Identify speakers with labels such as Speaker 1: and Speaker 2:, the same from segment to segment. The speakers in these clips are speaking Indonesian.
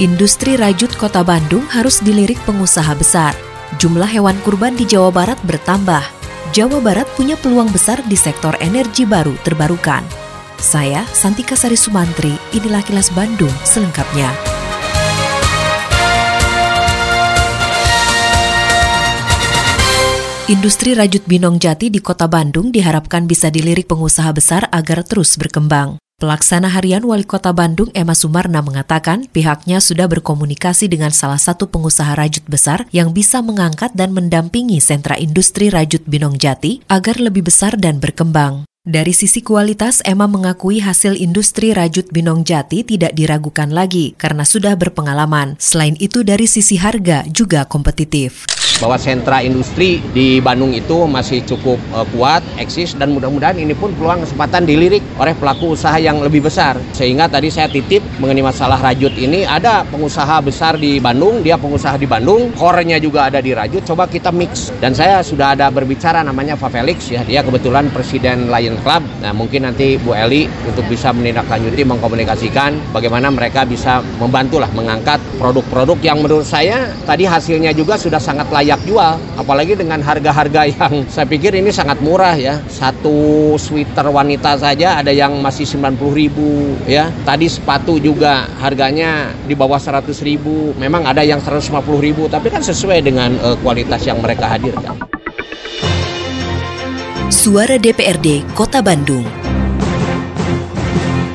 Speaker 1: Industri rajut kota Bandung harus dilirik pengusaha besar. Jumlah hewan kurban di Jawa Barat bertambah. Jawa Barat punya peluang besar di sektor energi baru terbarukan. Saya, Santika Sari Sumantri, inilah kilas Bandung selengkapnya. Industri rajut Binong Jati di kota Bandung diharapkan bisa dilirik pengusaha besar agar terus berkembang. Pelaksana harian Wali Kota Bandung Emma Sumarna mengatakan pihaknya sudah berkomunikasi dengan salah satu pengusaha rajut besar yang bisa mengangkat dan mendampingi sentra industri rajut Binong Jati agar lebih besar dan berkembang. Dari sisi kualitas, Emma mengakui hasil industri rajut Binong Jati tidak diragukan lagi karena sudah berpengalaman. Selain itu dari sisi harga juga kompetitif
Speaker 2: bahwa sentra industri di Bandung itu masih cukup uh, kuat, eksis dan mudah-mudahan ini pun peluang kesempatan dilirik oleh pelaku usaha yang lebih besar. Sehingga tadi saya titip mengenai masalah rajut ini ada pengusaha besar di Bandung, dia pengusaha di Bandung, core-nya juga ada di rajut, coba kita mix. Dan saya sudah ada berbicara namanya Favelix ya, dia kebetulan presiden Lion Club. Nah, mungkin nanti Bu Eli untuk bisa menindaklanjuti mengkomunikasikan bagaimana mereka bisa membantulah mengangkat produk-produk yang menurut saya tadi hasilnya juga sudah sangat layak layak jual apalagi dengan harga-harga yang saya pikir ini sangat murah ya. Satu sweater wanita saja ada yang masih 90 ribu ya. Tadi sepatu juga harganya di bawah 100 ribu memang ada yang 150 ribu tapi kan sesuai dengan uh, kualitas yang mereka hadirkan.
Speaker 1: Suara DPRD Kota Bandung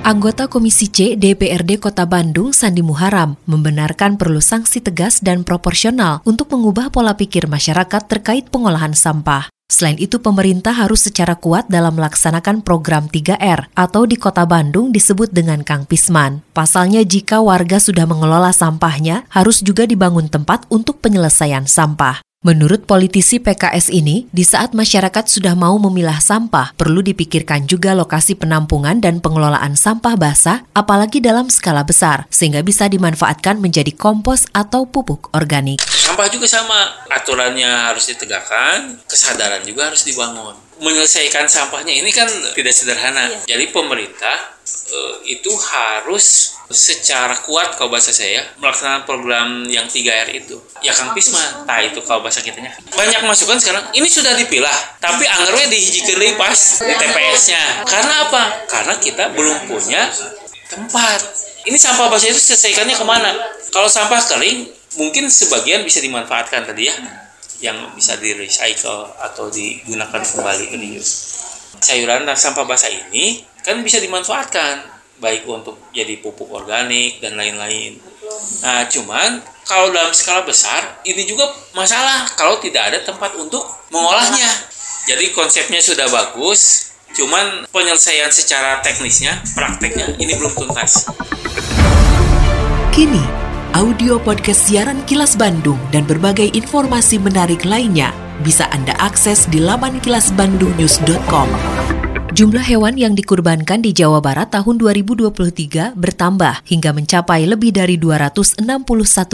Speaker 1: Anggota Komisi C DPRD Kota Bandung, Sandi Muharam, membenarkan perlu sanksi tegas dan proporsional untuk mengubah pola pikir masyarakat terkait pengolahan sampah. Selain itu, pemerintah harus secara kuat dalam melaksanakan program 3R atau di Kota Bandung disebut dengan Kang Pisman. Pasalnya, jika warga sudah mengelola sampahnya, harus juga dibangun tempat untuk penyelesaian sampah. Menurut politisi PKS ini, di saat masyarakat sudah mau memilah sampah, perlu dipikirkan juga lokasi penampungan dan pengelolaan sampah basah, apalagi dalam skala besar, sehingga bisa dimanfaatkan menjadi kompos atau pupuk organik.
Speaker 3: Sampah juga sama, aturannya harus ditegakkan, kesadaran juga harus dibangun. Menyelesaikan sampahnya ini kan tidak sederhana. Iya. Jadi pemerintah uh, itu harus secara kuat kalau bahasa saya melaksanakan program yang 3R itu. Ya Kang Pisma, nah itu kalau bahasa kitanya. Banyak masukan sekarang, ini sudah dipilah, tapi anggarnya dihijikeun pas di TPS-nya. Karena apa? Karena kita belum punya tempat. Ini sampah basah itu selesaikannya ke mana? Kalau sampah kering, mungkin sebagian bisa dimanfaatkan tadi ya, yang bisa di recycle atau digunakan kembali ke sayuran dan sampah basah ini kan bisa dimanfaatkan baik untuk jadi pupuk organik dan lain-lain. Nah, cuman kalau dalam skala besar ini juga masalah kalau tidak ada tempat untuk mengolahnya. Jadi konsepnya sudah bagus, cuman penyelesaian secara teknisnya, prakteknya ini belum tuntas.
Speaker 1: Kini, audio podcast siaran Kilas Bandung dan berbagai informasi menarik lainnya bisa Anda akses di laman kilasbandungnews.com. Jumlah hewan yang dikurbankan di Jawa Barat tahun 2023 bertambah hingga mencapai lebih dari 261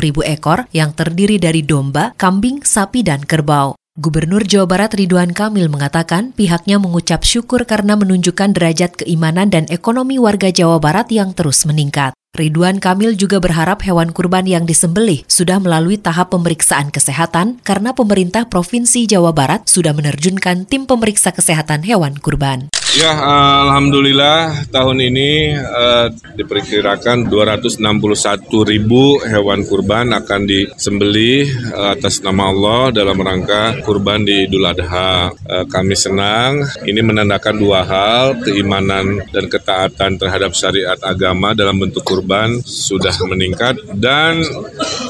Speaker 1: ribu ekor yang terdiri dari domba, kambing, sapi, dan kerbau. Gubernur Jawa Barat Ridwan Kamil mengatakan pihaknya mengucap syukur karena menunjukkan derajat keimanan dan ekonomi warga Jawa Barat yang terus meningkat. Ridwan Kamil juga berharap hewan kurban yang disembelih sudah melalui tahap pemeriksaan kesehatan karena pemerintah Provinsi Jawa Barat sudah menerjunkan tim pemeriksa kesehatan hewan kurban.
Speaker 4: Ya, alhamdulillah tahun ini uh, diperkirakan 261 ribu hewan kurban akan disembeli uh, atas nama Allah dalam rangka kurban di Idul Adha. Uh, kami senang, ini menandakan dua hal, keimanan dan ketaatan terhadap syariat agama dalam bentuk kurban sudah meningkat dan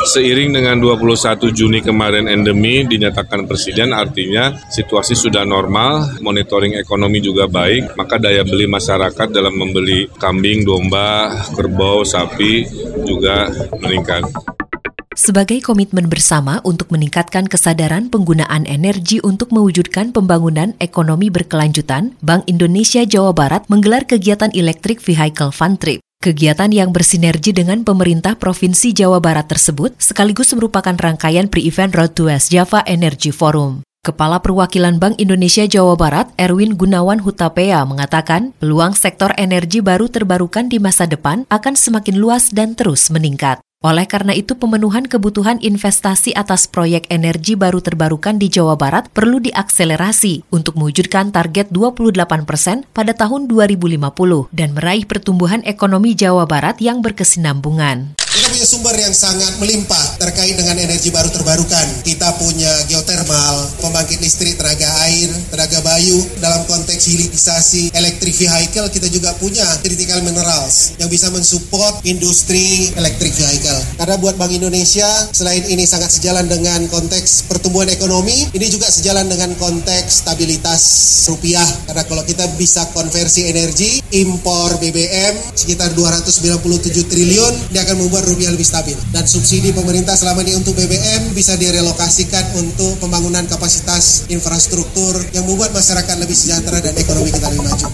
Speaker 4: seiring dengan 21 Juni kemarin endemi dinyatakan Presiden artinya situasi sudah normal, monitoring ekonomi juga baik baik, maka daya beli masyarakat dalam membeli kambing, domba, kerbau, sapi juga meningkat.
Speaker 1: Sebagai komitmen bersama untuk meningkatkan kesadaran penggunaan energi untuk mewujudkan pembangunan ekonomi berkelanjutan, Bank Indonesia Jawa Barat menggelar kegiatan Electric Vehicle Fund Trip. Kegiatan yang bersinergi dengan pemerintah Provinsi Jawa Barat tersebut sekaligus merupakan rangkaian pre-event Road to West Java Energy Forum. Kepala Perwakilan Bank Indonesia Jawa Barat, Erwin Gunawan Hutapea, mengatakan peluang sektor energi baru terbarukan di masa depan akan semakin luas dan terus meningkat. Oleh karena itu, pemenuhan kebutuhan investasi atas proyek energi baru terbarukan di Jawa Barat perlu diakselerasi untuk mewujudkan target 28 persen pada tahun 2050 dan meraih pertumbuhan ekonomi Jawa Barat yang berkesinambungan.
Speaker 5: Kita punya sumber yang sangat melimpah terkait dengan energi baru terbarukan. Kita punya geotermal, pembangkit listrik tenaga air, tenaga bayu. Dalam konteks hilirisasi electric vehicle, kita juga punya critical minerals yang bisa mensupport industri electric vehicle. Karena buat Bank Indonesia, selain ini sangat sejalan dengan konteks pertumbuhan ekonomi, ini juga sejalan dengan konteks stabilitas rupiah. Karena kalau kita bisa konversi energi, impor BBM sekitar 297 triliun, dia akan membuat rupiah lebih stabil. Dan subsidi pemerintah selama ini untuk BBM bisa direlokasikan untuk pembangunan kapasitas infrastruktur yang membuat masyarakat lebih sejahtera dan ekonomi kita lebih maju.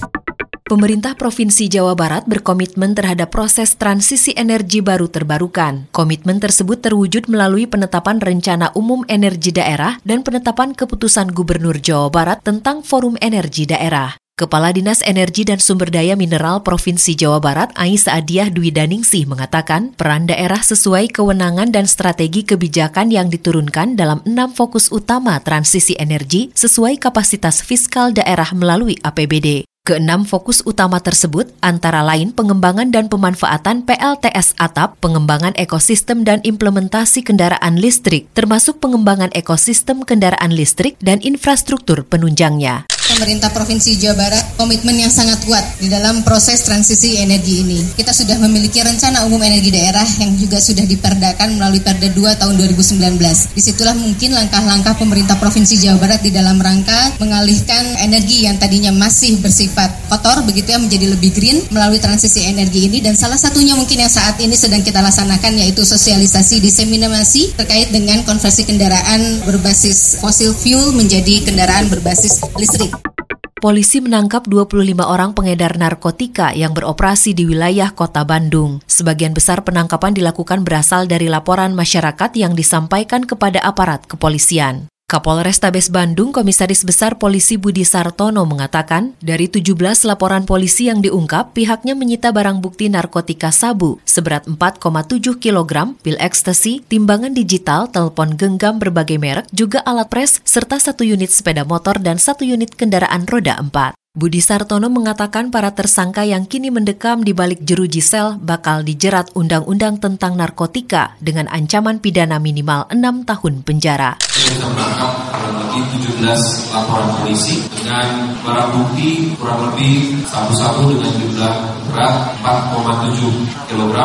Speaker 1: Pemerintah Provinsi Jawa Barat berkomitmen terhadap proses transisi energi baru terbarukan. Komitmen tersebut terwujud melalui penetapan Rencana Umum Energi Daerah dan penetapan keputusan Gubernur Jawa Barat tentang Forum Energi Daerah. Kepala Dinas Energi dan Sumber Daya Mineral Provinsi Jawa Barat, Ais Adiah Dwi Daningsih mengatakan, peran daerah sesuai kewenangan dan strategi kebijakan yang diturunkan dalam enam fokus utama transisi energi sesuai kapasitas fiskal daerah melalui APBD. Keenam fokus utama tersebut antara lain pengembangan dan pemanfaatan PLTS atap, pengembangan ekosistem dan implementasi kendaraan listrik, termasuk pengembangan ekosistem kendaraan listrik dan infrastruktur penunjangnya
Speaker 6: pemerintah Provinsi Jawa Barat komitmen yang sangat kuat di dalam proses transisi energi ini. Kita sudah memiliki rencana umum energi daerah yang juga sudah diperdakan melalui Perda 2 tahun 2019. Di situlah mungkin langkah-langkah pemerintah Provinsi Jawa Barat di dalam rangka mengalihkan energi yang tadinya masih bersifat kotor begitu ya menjadi lebih green melalui transisi energi ini dan salah satunya mungkin yang saat ini sedang kita laksanakan yaitu sosialisasi diseminasi terkait dengan konversi kendaraan berbasis fosil fuel menjadi kendaraan berbasis listrik.
Speaker 1: Polisi menangkap 25 orang pengedar narkotika yang beroperasi di wilayah kota Bandung. Sebagian besar penangkapan dilakukan berasal dari laporan masyarakat yang disampaikan kepada aparat kepolisian. Kapolres Tabes Bandung, Komisaris Besar Polisi Budi Sartono mengatakan, dari 17 laporan polisi yang diungkap, pihaknya menyita barang bukti narkotika sabu seberat 4,7 kg, pil ekstasi, timbangan digital, telepon genggam berbagai merek, juga alat pres, serta satu unit sepeda motor dan satu unit kendaraan roda 4. Budi Sartono mengatakan para tersangka yang kini mendekam di balik jeruji sel bakal dijerat Undang-Undang tentang Narkotika dengan ancaman pidana minimal 6 tahun penjara.
Speaker 7: Kita menangkap kurang lebih 17 laporan polisi dengan barang bukti kurang lebih sabu-sabu dengan jumlah berat 4,7 kg,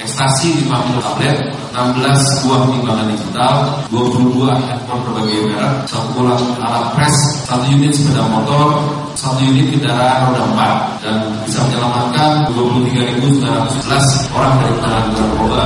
Speaker 7: ekstasi 50 tablet, 16 buah timbangan digital, 22 handphone berbagai merek, satu bola alat pres, satu unit sepeda motor, satu unit kendaraan roda 4 dan bisa menyelamatkan 23.911 orang dari tangan narkoba.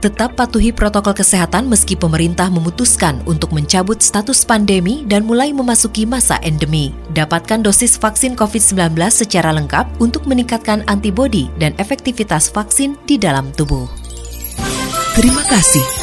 Speaker 1: Tetap patuhi protokol kesehatan meski pemerintah memutuskan untuk mencabut status pandemi dan mulai memasuki masa endemi. Dapatkan dosis vaksin COVID-19 secara lengkap untuk meningkatkan antibodi dan efektivitas vaksin di dalam tubuh.
Speaker 8: Terima kasih